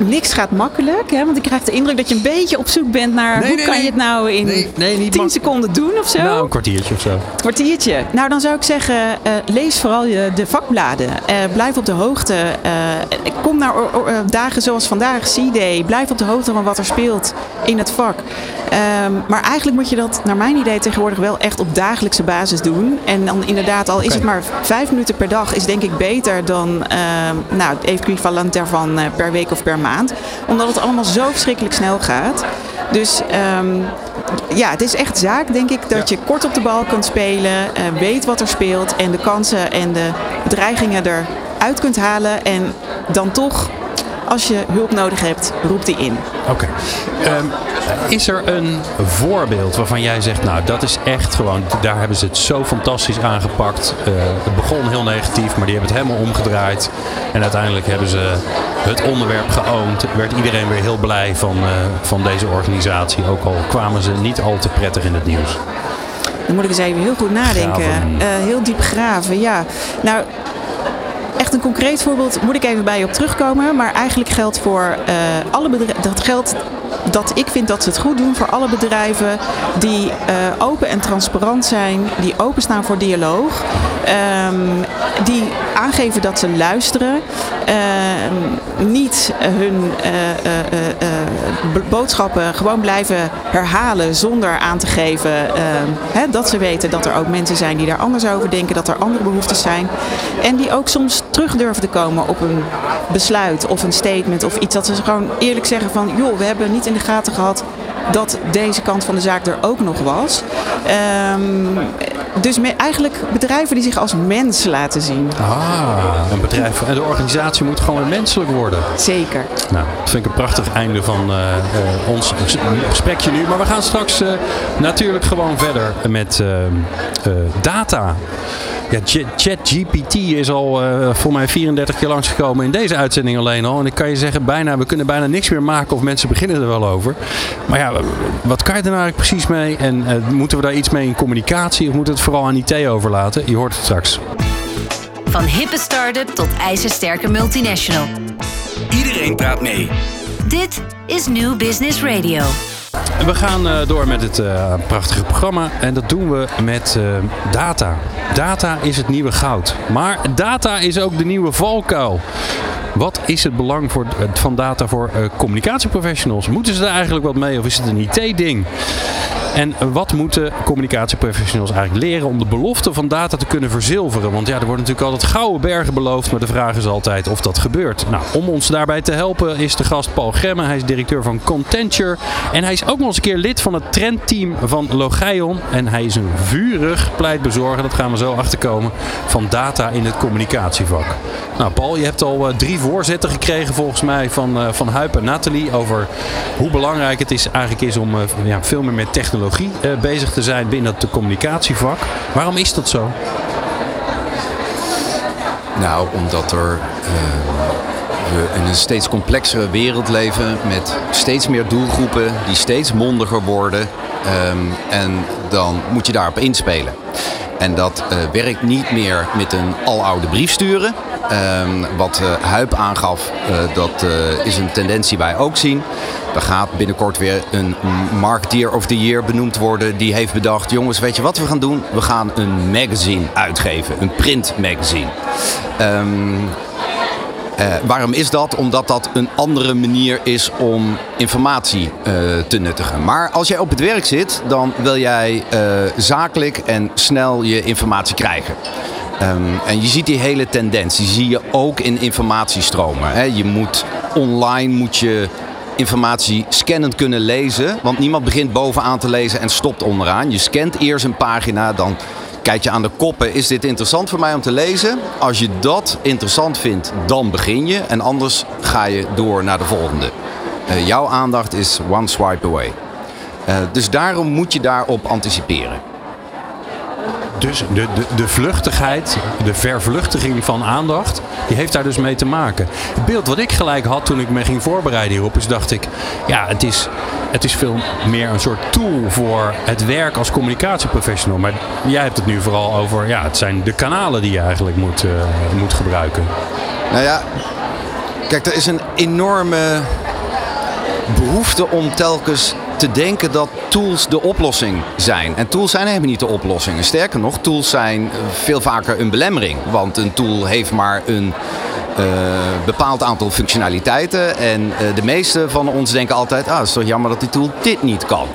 niks gaat makkelijk. Hè? Want ik krijg de indruk dat je een beetje op zoek bent naar nee, hoe nee, kan nee. je het nou in nee, nee, niet 10 seconden doen of zo. Nou, een kwartiertje of zo. Een kwartiertje. Nou, dan zou ik zeggen, uh, lees vooral je, de vakbladen. Uh, blijf op de hoogte. Uh, kom naar dagen zoals vandaag, C-Day. Blijf op de hoogte van wat er speelt in het vak. Um, maar eigenlijk moet je dat, naar mijn idee, tegenwoordig wel echt op dagelijkse basis doen. En dan inderdaad, al is het maar vijf minuten per dag, is denk ik beter dan uh, nou, het equivalent daarvan uh, per week of per maand. Omdat het allemaal zo verschrikkelijk snel gaat. Dus um, ja, het is echt zaak, denk ik, dat je kort op de bal kunt spelen, uh, weet wat er speelt en de kansen en de bedreigingen eruit kunt halen. En dan toch, als je hulp nodig hebt, roep die in. Oké. Okay. Um, is er een voorbeeld waarvan jij zegt, nou dat is echt gewoon, daar hebben ze het zo fantastisch aangepakt. Uh, het begon heel negatief, maar die hebben het helemaal omgedraaid. En uiteindelijk hebben ze het onderwerp geoond. Werd iedereen weer heel blij van, uh, van deze organisatie. Ook al kwamen ze niet al te prettig in het nieuws. Dan moet ik eens even heel goed nadenken. Uh, heel diep graven, ja. Nou, een concreet voorbeeld moet ik even bij je op terugkomen. Maar eigenlijk geldt voor uh, alle bedrijven. Dat geldt dat ik vind dat ze het goed doen voor alle bedrijven die uh, open en transparant zijn, die openstaan voor dialoog, um, die aangeven dat ze luisteren, uh, niet hun uh, boodschappen gewoon blijven herhalen zonder aan te geven hè, dat ze weten dat er ook mensen zijn die daar anders over denken, dat er andere behoeftes zijn en die ook soms terug durven te komen op een besluit of een statement of iets dat ze gewoon eerlijk zeggen van joh, we hebben niet in de gaten gehad dat deze kant van de zaak er ook nog was. Um, dus me, eigenlijk bedrijven die zich als mens laten zien. Ah, een bedrijf. En de organisatie moet gewoon menselijk worden. Zeker. Nou, dat vind ik een prachtig einde van uh, uh, ons gesprekje nu. Maar we gaan straks uh, natuurlijk gewoon verder met data. Ja, ChatGPT is al uh, voor mij 34 keer langsgekomen in deze uitzending alleen al. En ik kan je zeggen, bijna, we kunnen bijna niks meer maken of mensen beginnen er wel over. Maar ja, wat kan je er nou eigenlijk precies mee? En uh, moeten we daar iets mee in communicatie of moeten we het vooral aan IT overlaten? Je hoort het straks. Van hippe start-up tot ijzersterke multinational. Iedereen praat mee. Dit is New Business Radio. We gaan uh, door met het uh, prachtige programma en dat doen we met uh, data. Data is het nieuwe goud. Maar data is ook de nieuwe valkuil. Wat is het belang voor, van data voor communicatieprofessionals? Moeten ze er eigenlijk wat mee of is het een IT-ding? En wat moeten communicatieprofessionals eigenlijk leren om de belofte van data te kunnen verzilveren? Want ja, er worden natuurlijk altijd gouden bergen beloofd, maar de vraag is altijd of dat gebeurt. Nou, om ons daarbij te helpen is de gast Paul Gremme. Hij is directeur van Contenture. En hij is ook nog eens een keer lid van het trendteam van Logeion. En hij is een vurig pleitbezorger, dat gaan we zo achterkomen, van data in het communicatievak. Nou, Paul, je hebt al uh, drie voorzetten gekregen volgens mij van, uh, van Huip en Nathalie over hoe belangrijk het is, eigenlijk is om uh, ja, veel meer met technologie bezig te zijn binnen het communicatievak. Waarom is dat zo? Nou, omdat er we in een steeds complexere wereld leven met steeds meer doelgroepen die steeds mondiger worden. Um, en dan moet je daarop inspelen. En dat uh, werkt niet meer met een aloude brief sturen. Um, wat uh, Huip aangaf, uh, dat is een tendens die wij ook zien. Er gaat binnenkort weer een Marketeer of the Year benoemd worden. Die heeft bedacht, jongens, weet je wat we gaan doen? We gaan een magazine uitgeven. Een print magazine. Uh, waarom is dat? Omdat dat een andere manier is om informatie te nuttigen. Maar als jij op het werk zit, dan wil jij zakelijk en snel je informatie krijgen. Um, en je ziet die hele tendens, die zie je ook in informatiestromen. Hè. Je moet online moet je informatie scannend kunnen lezen. Want niemand begint bovenaan te lezen en stopt onderaan. Je scant eerst een pagina, dan kijk je aan de koppen. Is dit interessant voor mij om te lezen? Als je dat interessant vindt, dan begin je. En anders ga je door naar de volgende. Uh, jouw aandacht is one swipe away. Uh, dus daarom moet je daarop anticiperen. Dus de, de, de vluchtigheid, de vervluchtiging van aandacht, die heeft daar dus mee te maken. Het beeld wat ik gelijk had toen ik me ging voorbereiden hierop, is dacht ik, ja, het is, het is veel meer een soort tool voor het werk als communicatieprofessional. Maar jij hebt het nu vooral over, ja, het zijn de kanalen die je eigenlijk moet, uh, moet gebruiken. Nou ja, kijk, er is een enorme behoefte om telkens te denken dat tools de oplossing zijn. En tools zijn helemaal niet de oplossing. Sterker nog, tools zijn veel vaker een belemmering. Want een tool heeft maar een uh, bepaald aantal functionaliteiten. En uh, de meeste van ons denken altijd: ah, het is toch jammer dat die tool dit niet kan.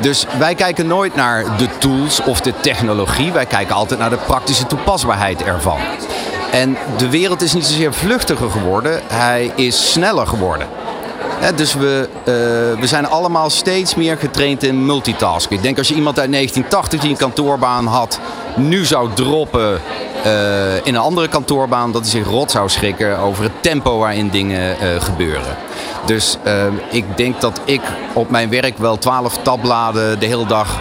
Dus wij kijken nooit naar de tools of de technologie. Wij kijken altijd naar de praktische toepasbaarheid ervan. En de wereld is niet zozeer vluchtiger geworden, hij is sneller geworden. Dus we, uh, we zijn allemaal steeds meer getraind in multitasken. Ik denk als je iemand uit 1980 die een kantoorbaan had, nu zou droppen uh, in een andere kantoorbaan, dat hij zich rot zou schrikken over het tempo waarin dingen uh, gebeuren. Dus ik denk dat ik op mijn werk wel 12 tabbladen de hele dag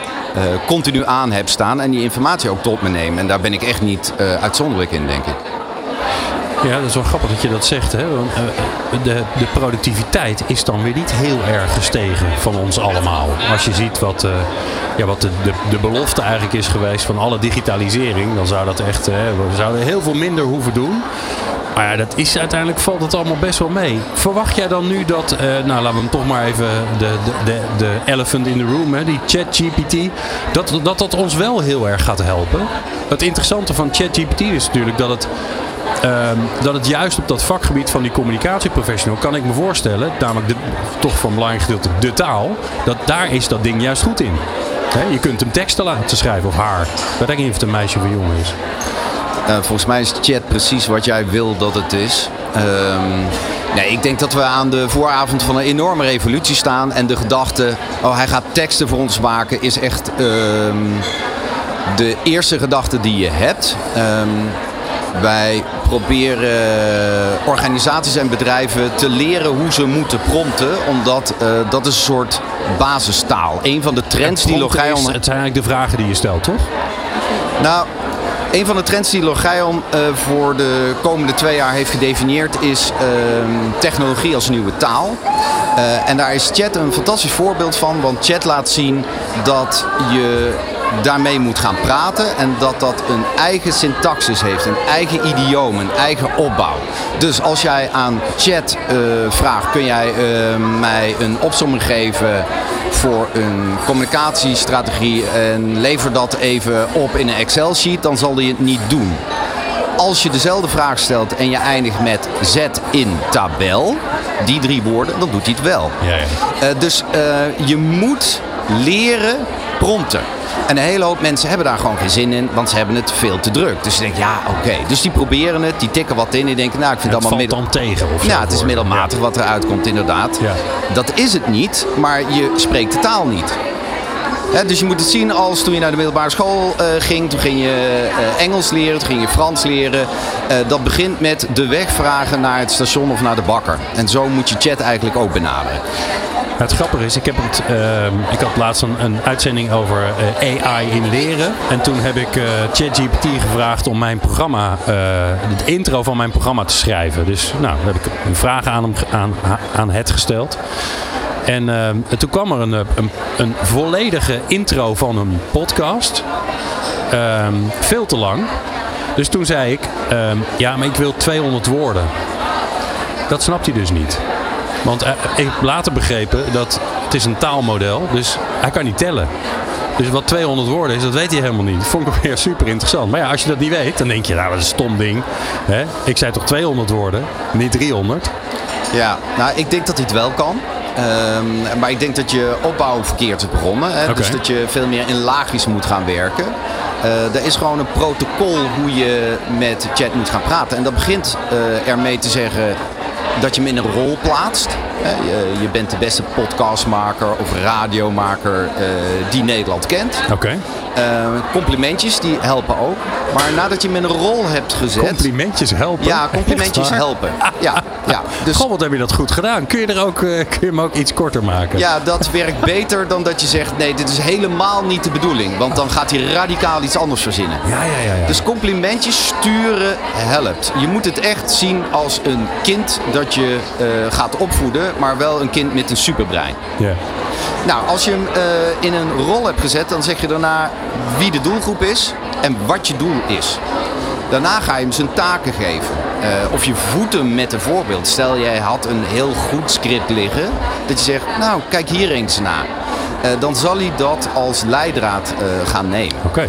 continu aan heb staan en die informatie ook tot me neem. En daar ben ik echt niet uitzonderlijk in, denk ik. Ja, dat is wel grappig dat je dat zegt. Hè? Want, uh, de, de productiviteit is dan weer niet heel erg gestegen van ons allemaal. Als je ziet wat, uh, ja, wat de, de, de, belofte eigenlijk is geweest van alle digitalisering, dan zou dat echt, uh, we zouden heel veel minder hoeven doen. Maar ja, dat is uiteindelijk valt het allemaal best wel mee. Verwacht jij dan nu dat, nou laten we hem toch maar even de, de, de, elephant in the room, hè, die ChatGPT, dat, dat dat ons wel heel erg gaat helpen? Het interessante van ChatGPT is natuurlijk dat het Um, dat het juist op dat vakgebied van die communicatieprofessional kan ik me voorstellen, namelijk de, toch van belangrijk gedeelte de taal, dat daar is dat ding juist goed in. He, je kunt hem teksten laten schrijven of haar. Ik weet niet of het een meisje of een jongen is. Uh, volgens mij is chat precies wat jij wil dat het is. Um, nee, ik denk dat we aan de vooravond van een enorme revolutie staan. En de gedachte, oh hij gaat teksten voor ons maken, is echt um, de eerste gedachte die je hebt. Um, wij proberen organisaties en bedrijven te leren hoe ze moeten prompten. Omdat uh, dat is een soort basistaal. Een van de trends die Logion... Het zijn eigenlijk de vragen die je stelt, toch? Nou, een van de trends die Logion uh, voor de komende twee jaar heeft gedefinieerd is uh, technologie als nieuwe taal. Uh, en daar is chat een fantastisch voorbeeld van, want chat laat zien dat je daarmee moet gaan praten en dat dat een eigen syntaxis heeft, een eigen idioom, een eigen opbouw. Dus als jij aan chat eh, vraagt, kun jij eh, mij een opsomming geven voor een communicatiestrategie en lever dat even op in een Excel-sheet, dan zal hij het niet doen. Als je dezelfde vraag stelt en je eindigt met zet in tabel, die drie woorden, dan doet hij het wel. Ja, ja. Eh, dus je moet leren prompten. En een hele hoop mensen hebben daar gewoon geen zin in, want ze hebben het veel te druk. Dus ze denken, ja, oké. Dus die proberen het, die tikken wat in. Die denken, nou, ik vind Het allemaal dan tegen of zo. Ja, het is middelmatig wat eruit komt, inderdaad. Ja. Dat is het niet, maar je spreekt de taal niet. Dus je moet het zien als toen je naar de middelbare school eh, ging. Toen ging je eh, Engels leren, toen ging je Frans leren. Eh, dat begint met de weg vragen naar het station of naar de bakker. En zo moet je chat eigenlijk ook benaderen. Het grappige is, ik, heb het, ehm, ik had laatst een, uitzending over eh, AI in leren. En toen heb ik eh, ChatGPT gevraagd om mijn programma, eh het intro van mijn programma te schrijven. Dus nou, heb ik een vraag aan, hem, aan, aan het gesteld. En, ehm, en toen kwam er een, een, een volledige intro van een podcast. Ehm, veel te lang. Dus toen zei ik, ja, maar ik wil 200 woorden. Dat snapt hij dus niet. Want eh, ik heb later begrepen dat het is een taalmodel, dus hij kan niet tellen. Dus wat 200 woorden is, dat weet hij helemaal niet. Dat vond ik weer super interessant. Maar ja, als je dat niet weet, dan denk je, nou, dat is een stom ding. Hè? Ik zei toch 200 woorden, niet 300. Ja, nou, ik denk dat hij het wel kan. Ehm, maar ik denk dat je opbouw verkeerd is begonnen. Hè? Dus dat je veel meer in laagjes moet gaan werken. Eh, er is gewoon een protocol hoe je met chat moet gaan praten. En dat begint eh, ermee te zeggen dat je hem in een rol plaatst. Je bent de beste podcastmaker of radiomaker eh, die Nederland kent. Oké. Eh, complimentjes die helpen ook. Maar nadat je hem in een rol hebt gezet... Complimentjes helpen. ja, complimentjes helpen. Ja, ja. Dus Goh, wat heb je dat goed gedaan. Kun je, er ook, eh, kun je hem ook iets korter maken? Ja, dat werkt beter dan dat je zegt: nee, dit is helemaal niet de bedoeling. Want dan gaat hij radicaal iets anders verzinnen. ja, ja, ja. ja. Dus complimentjes sturen helpt. Je moet het echt zien als een kind dat je eh, gaat opvoeden, maar wel een kind met een superbrein. ja. Nou, als je hem eh, in een rol hebt gezet, dan zeg je daarna wie de doelgroep is en wat je doel is. Daarna ga je hem zijn taken geven. Eh, of je voedt hem met een voorbeeld. Stel, jij had een heel goed script liggen. Dat je zegt, nou, kijk hier eens naar. Eh, dan zal hij dat als leidraad gaan nemen. Oké.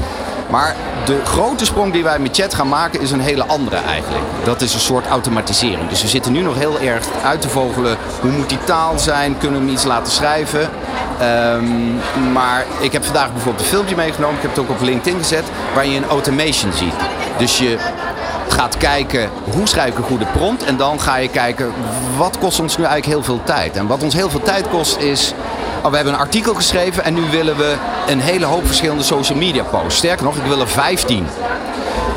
Maar de grote sprong die wij met chat gaan maken is een hele andere eigenlijk. Dat is een soort automatisering. Dus we zitten nu nog heel erg uit te vogelen. Hoe moet die taal zijn? Kunnen we hem iets laten schrijven? Ehm, maar ik heb vandaag bijvoorbeeld een filmpje meegenomen. Ik heb het ook op LinkedIn gezet. Waar je een automation ziet. Dus je gaat kijken hoe schrijf ik een goede prompt. En dan ga je kijken wat kost ons nu eigenlijk heel veel tijd. En wat ons heel veel tijd kost is... Oh, we hebben een artikel geschreven en nu willen we een hele hoop verschillende social media posts. Sterker nog, ik wil er 15.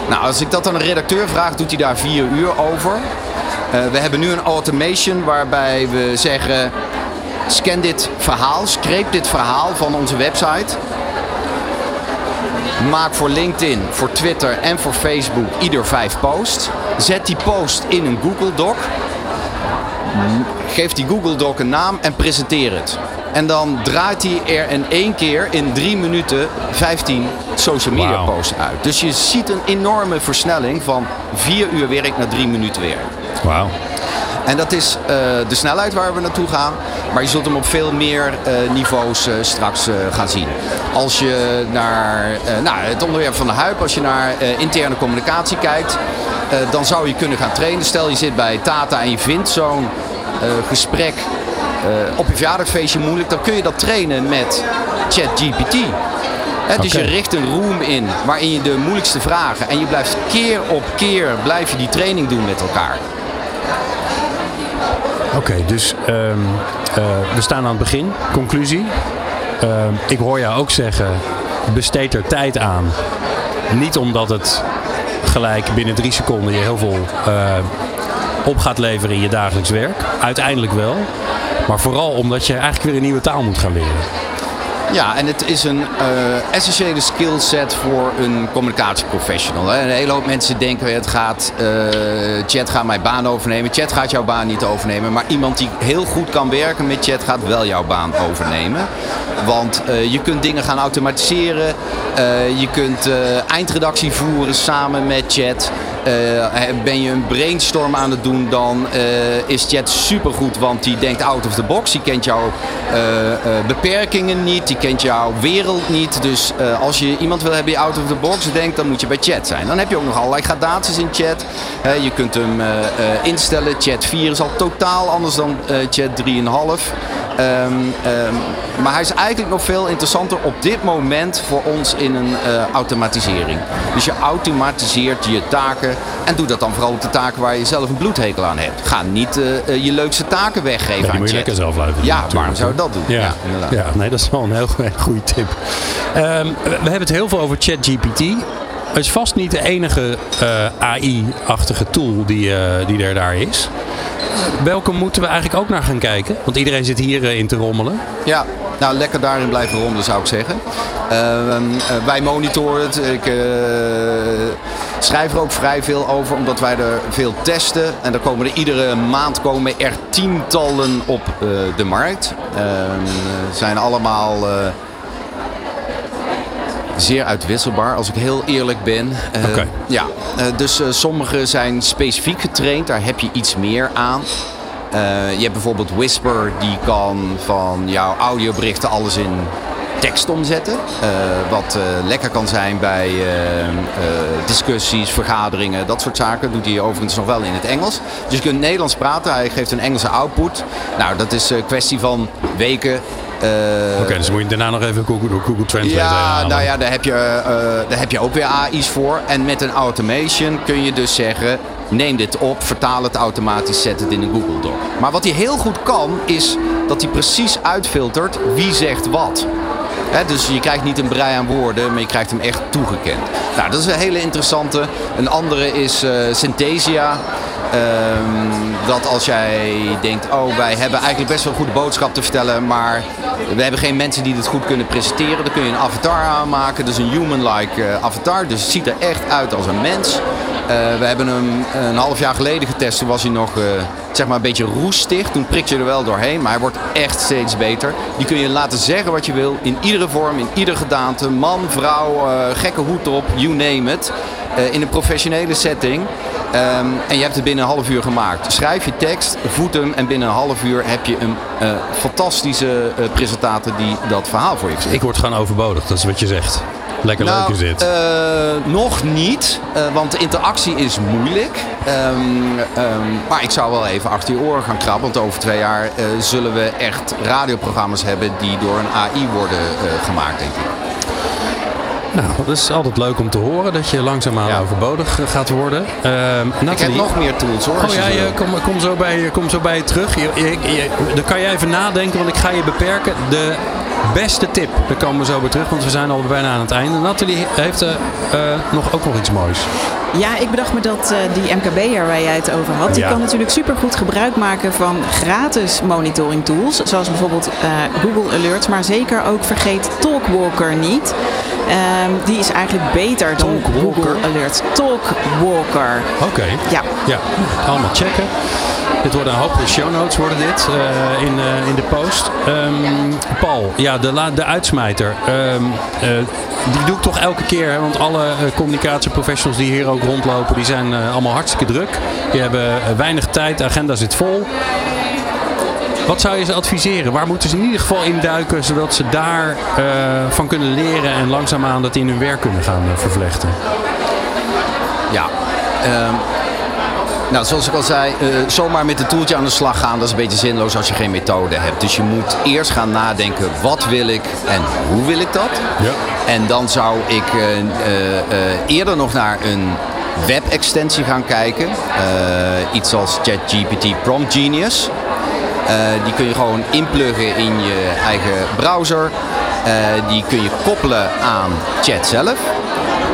Nou, als ik dat aan een redacteur vraag, doet hij daar vier uur over. Eh, we hebben nu een automation waarbij we zeggen... Scan dit verhaal, scrape dit verhaal van onze website. Maak voor LinkedIn, voor Twitter en voor Facebook ieder vijf posts. Zet die post in een Google Doc. Geef die Google Doc een naam en presenteer het. En dan draait hij er in één keer in drie minuten 15 social media posts uit. Dus je ziet een enorme versnelling van vier uur werk naar drie minuten werk. Wauw. En dat is eh, de snelheid waar we naartoe gaan. Maar je zult hem op veel meer eh, niveaus eh, straks gaan zien. Als je naar nou, het onderwerp van de huip, als je naar interne communicatie kijkt, dan zou je kunnen gaan trainen. Stel je zit bij Tata en je vindt zo'n gesprek op je verjaardagsfeestje moeilijk, dan kun je dat trainen met ChatGPT. Dus je richt een room in waarin je de moeilijkste vragen en je blijft keer op keer blijf je die training doen met elkaar. Oké, dus ehm, eh, we staan aan het begin. Conclusie. Ehm, ik hoor jou ook zeggen, besteed er tijd aan. Niet omdat het gelijk binnen drie seconden je heel veel eh, op gaat leveren in je dagelijks werk. Uiteindelijk wel. Maar vooral omdat je eigenlijk weer een nieuwe taal moet gaan leren. Ja, en het is een uh, essentiële skillset voor een communicatieprofessional. Een hele hoop mensen denken, het gaat, uh, chat gaat mijn baan overnemen. Chat gaat jouw baan niet overnemen. Maar iemand die heel goed kan werken met chat gaat wel jouw baan overnemen. Want uh, je kunt dingen gaan automatiseren. je kunt eindredactie voeren samen met chat. Ben je een brainstorm aan het doen, dan is chat supergoed. Want die denkt out of the box. Die kent jouw beperkingen niet. Die kent jouw wereld niet. Dus als je iemand wil hebben die out of the box denkt, dan moet je bij chat zijn. Dan heb je ook nog allerlei gradaties in chat. Je kunt hem instellen. Chat 4 is al totaal anders dan chat 3,5. Um, um, maar hij is eigenlijk nog veel interessanter op dit moment voor ons in een automatisering. Dus je automatiseert je taken en doe dat dan vooral op de taken waar je zelf een bloedhekel aan hebt. Ga niet uh, je leukste taken weggeven aan moet je chat. lekker zelf luisteren. Ja, waarom zou je dat doen? Ja, ja, inderdaad. ja nee, dat is wel een heel, goede tip. Um, we hebben het heel veel over ChatGPT. Het is vast niet de enige uh, AI-achtige tool die, die er daar is. Welke moeten we eigenlijk ook naar gaan kijken? Want iedereen zit hierin in te rommelen. Ja, nou, lekker daarin blijven ronden zou ik zeggen. Uh, wij monitoren het. Ik schrijf er ook vrij veel over, omdat wij er veel testen. En er komen er iedere maand komen er tientallen op de markt. zijn allemaal zeer uitwisselbaar, als ik heel eerlijk ben. Uh, okay. Ja, uh, dus uh, sommige zijn specifiek getraind, daar heb je iets meer aan. je hebt bijvoorbeeld Whisper, die kan van jouw audioberichten alles in tekst omzetten. wat lekker kan zijn bij discussies, vergaderingen, dat soort zaken. Doet hij overigens nog wel in het Engels. Dus je kunt Nederlands praten, hij geeft een Engelse output. Nou, dat is een kwestie van weken, uh, Oké, okay, dus moet je daarna nog even Google, Google Translate Ja, nou ja, daar heb, je, uh, daar heb je ook weer AI's voor. En met een automation kun je dus zeggen... neem dit op, vertaal het automatisch, zet het in een Google Doc. Maar wat hij heel goed kan, is dat hij precies uitfiltert wie zegt wat. Dus je krijgt niet een brei aan woorden, maar je krijgt hem echt toegekend. Nou, dat is een hele interessante. Een andere is uh, Synthesia. Um, dat als jij denkt, oh wij hebben eigenlijk best wel een goede boodschap te vertellen, maar we hebben geen mensen die dit goed kunnen presenteren. Dan kun je een avatar aanmaken, dus een human-like uh, avatar. Dus het ziet er echt uit als een mens. Uh, we hebben hem een half jaar geleden getest. Toen was hij nog uh, zeg maar een beetje roestig. Toen prik je er wel doorheen. Maar hij wordt echt steeds beter. Die kun je laten zeggen wat je wil. In iedere vorm, in ieder gedaante. Man, vrouw, gekke hoed erop, you name it. in een professionele setting. Um, en je hebt het binnen een half uur gemaakt. Schrijf je tekst, voed hem en binnen een half uur heb je een fantastische uh, die dat verhaal voor je zegt. Ik word gewoon overbodig, dat is wat je zegt. Lekker nou, leuk is dit. Uh, nog niet, want de interactie is moeilijk. Um, um, maar ik zou wel even achter je oren gaan krabben. Want over twee jaar zullen we echt radioprogramma's hebben die door een AI worden gemaakt, denk ik. Nou, dat is altijd leuk om te horen dat je langzaamaan ja. overbodig gaat worden. Uh, Nathalie, ik heb nog meer tools hoor. Oh ja, je, kom, kom, zo bij, kom zo bij je terug. Je, je, je, dan kan jij even nadenken, want ik ga je beperken. De beste tip, daar komen we zo bij terug, want we zijn al bijna aan het einde. Nathalie heeft uh, nog, ook nog iets moois. Ja, ik bedacht me dat uh, die MKB'er waar jij het over had, die Ja. kan natuurlijk supergoed gebruik maken van gratis monitoring tools. Zoals bijvoorbeeld Google Alerts, maar zeker ook vergeet Talkwalker niet. Ehm, die is eigenlijk beter dan? Google Alerts. Talkwalker. Oké. Ja. Ja, allemaal checken. Dit worden een hoop show notes worden dit eh, in, eh, in de post. Ehm, Paul, ja, de, de uitsmijter. Ehm, eh, die doe ik toch elke keer. Hè, want alle communicatieprofessionals die hier ook rondlopen, die zijn allemaal hartstikke druk. Die hebben weinig tijd, de agenda zit vol. Wat zou je ze adviseren? Waar moeten ze in ieder geval induiken, zodat ze daar van kunnen leren en langzaamaan dat in hun werk kunnen gaan eh, vervlechten? Ja. ehm, nou, zoals ik al zei, eh, zomaar met een toeltje aan de slag gaan, dat is een beetje zinloos als je geen methode hebt. Dus je moet eerst gaan nadenken, wat wil ik en hoe wil ik dat? Ja. En dan zou ik eh, eh, eerder nog naar een web-extensie gaan kijken. Iets als ChatGPT Prompt Genius. Die kun je gewoon inpluggen in je eigen browser. Die kun je koppelen aan chat zelf.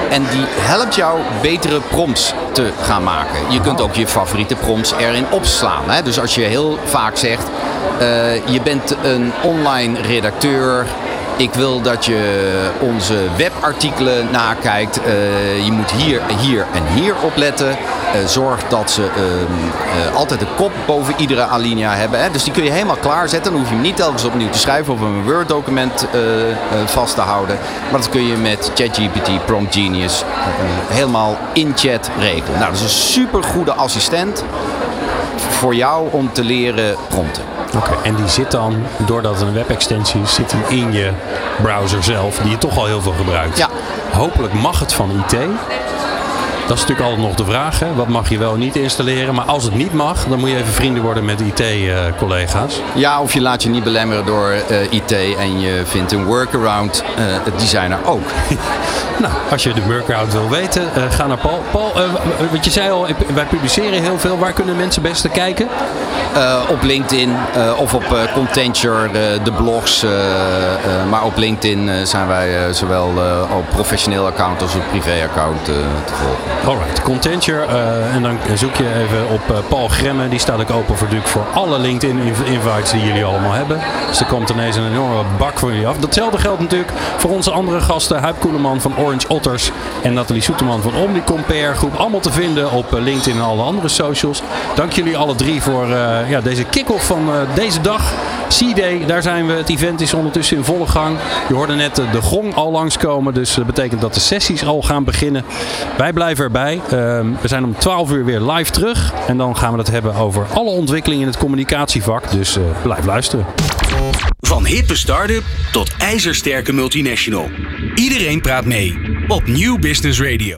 En die helpt jou betere prompts te gaan maken. Je kunt ook je favoriete prompts erin opslaan. Hè? Dus als je heel vaak zegt, eh, je bent een online redacteur ik wil dat je onze webartikelen nakijkt. Uh, je moet hier, hier en hier opletten. Uh, zorg dat ze uh, altijd de kop boven iedere alinea hebben. Hè. Dus die kun je helemaal klaarzetten. Dan hoef je hem niet telkens opnieuw te schrijven of een Word-document vast te houden. Maar dat kun je met ChatGPT, Prompt Genius helemaal in chat regelen. Nou, dat is een super goede assistent voor jou om te leren prompten. Oké, en die zit dan, doordat het een webextensie is, zit die in je browser zelf, die je toch al heel veel gebruikt. Ja. Hopelijk mag het van IT. Dat is natuurlijk altijd nog de vraag. Hè? Wat mag je wel niet installeren? Maar als het niet mag, dan moet je even vrienden worden met IT-collega's. ja, of je laat je niet belemmeren door eh, IT en je vindt een workaround uh, het designer ook. nou, als je de workaround wil weten, uh, ga naar Paul. Paul, wat je zei al, wij publiceren heel veel. Waar kunnen mensen best kijken? op LinkedIn of op Contenture, de blogs. maar op LinkedIn zijn wij zowel op professioneel account als op privé-account te volgen. Alright, Contenture. Uh, en dan zoek je even op uh, Paul Gremme. Die staat ook open voor, voor alle LinkedIn-invites die jullie allemaal hebben. Dus er komt ineens een enorme bak voor jullie af. Datzelfde geldt natuurlijk voor onze andere gasten. Huip Koeleman van Orange Otters. En Nathalie Soeterman van Omnicompare Groep. Allemaal te vinden op uh, LinkedIn en alle andere socials. Dank jullie alle drie voor ja, deze kick-off van deze dag. C-Day, daar zijn we. Het event is ondertussen in volle gang. Je hoorde net de gong al langskomen. Dus dat betekent dat de sessies al gaan beginnen. Wij blijven erbij. Ehm, we zijn om 12 uur weer live terug. En dan gaan we het hebben over alle ontwikkelingen in het communicatievak. Dus uh, blijf luisteren. Van hippe start-up tot ijzersterke multinational. Iedereen praat mee op New Business Radio.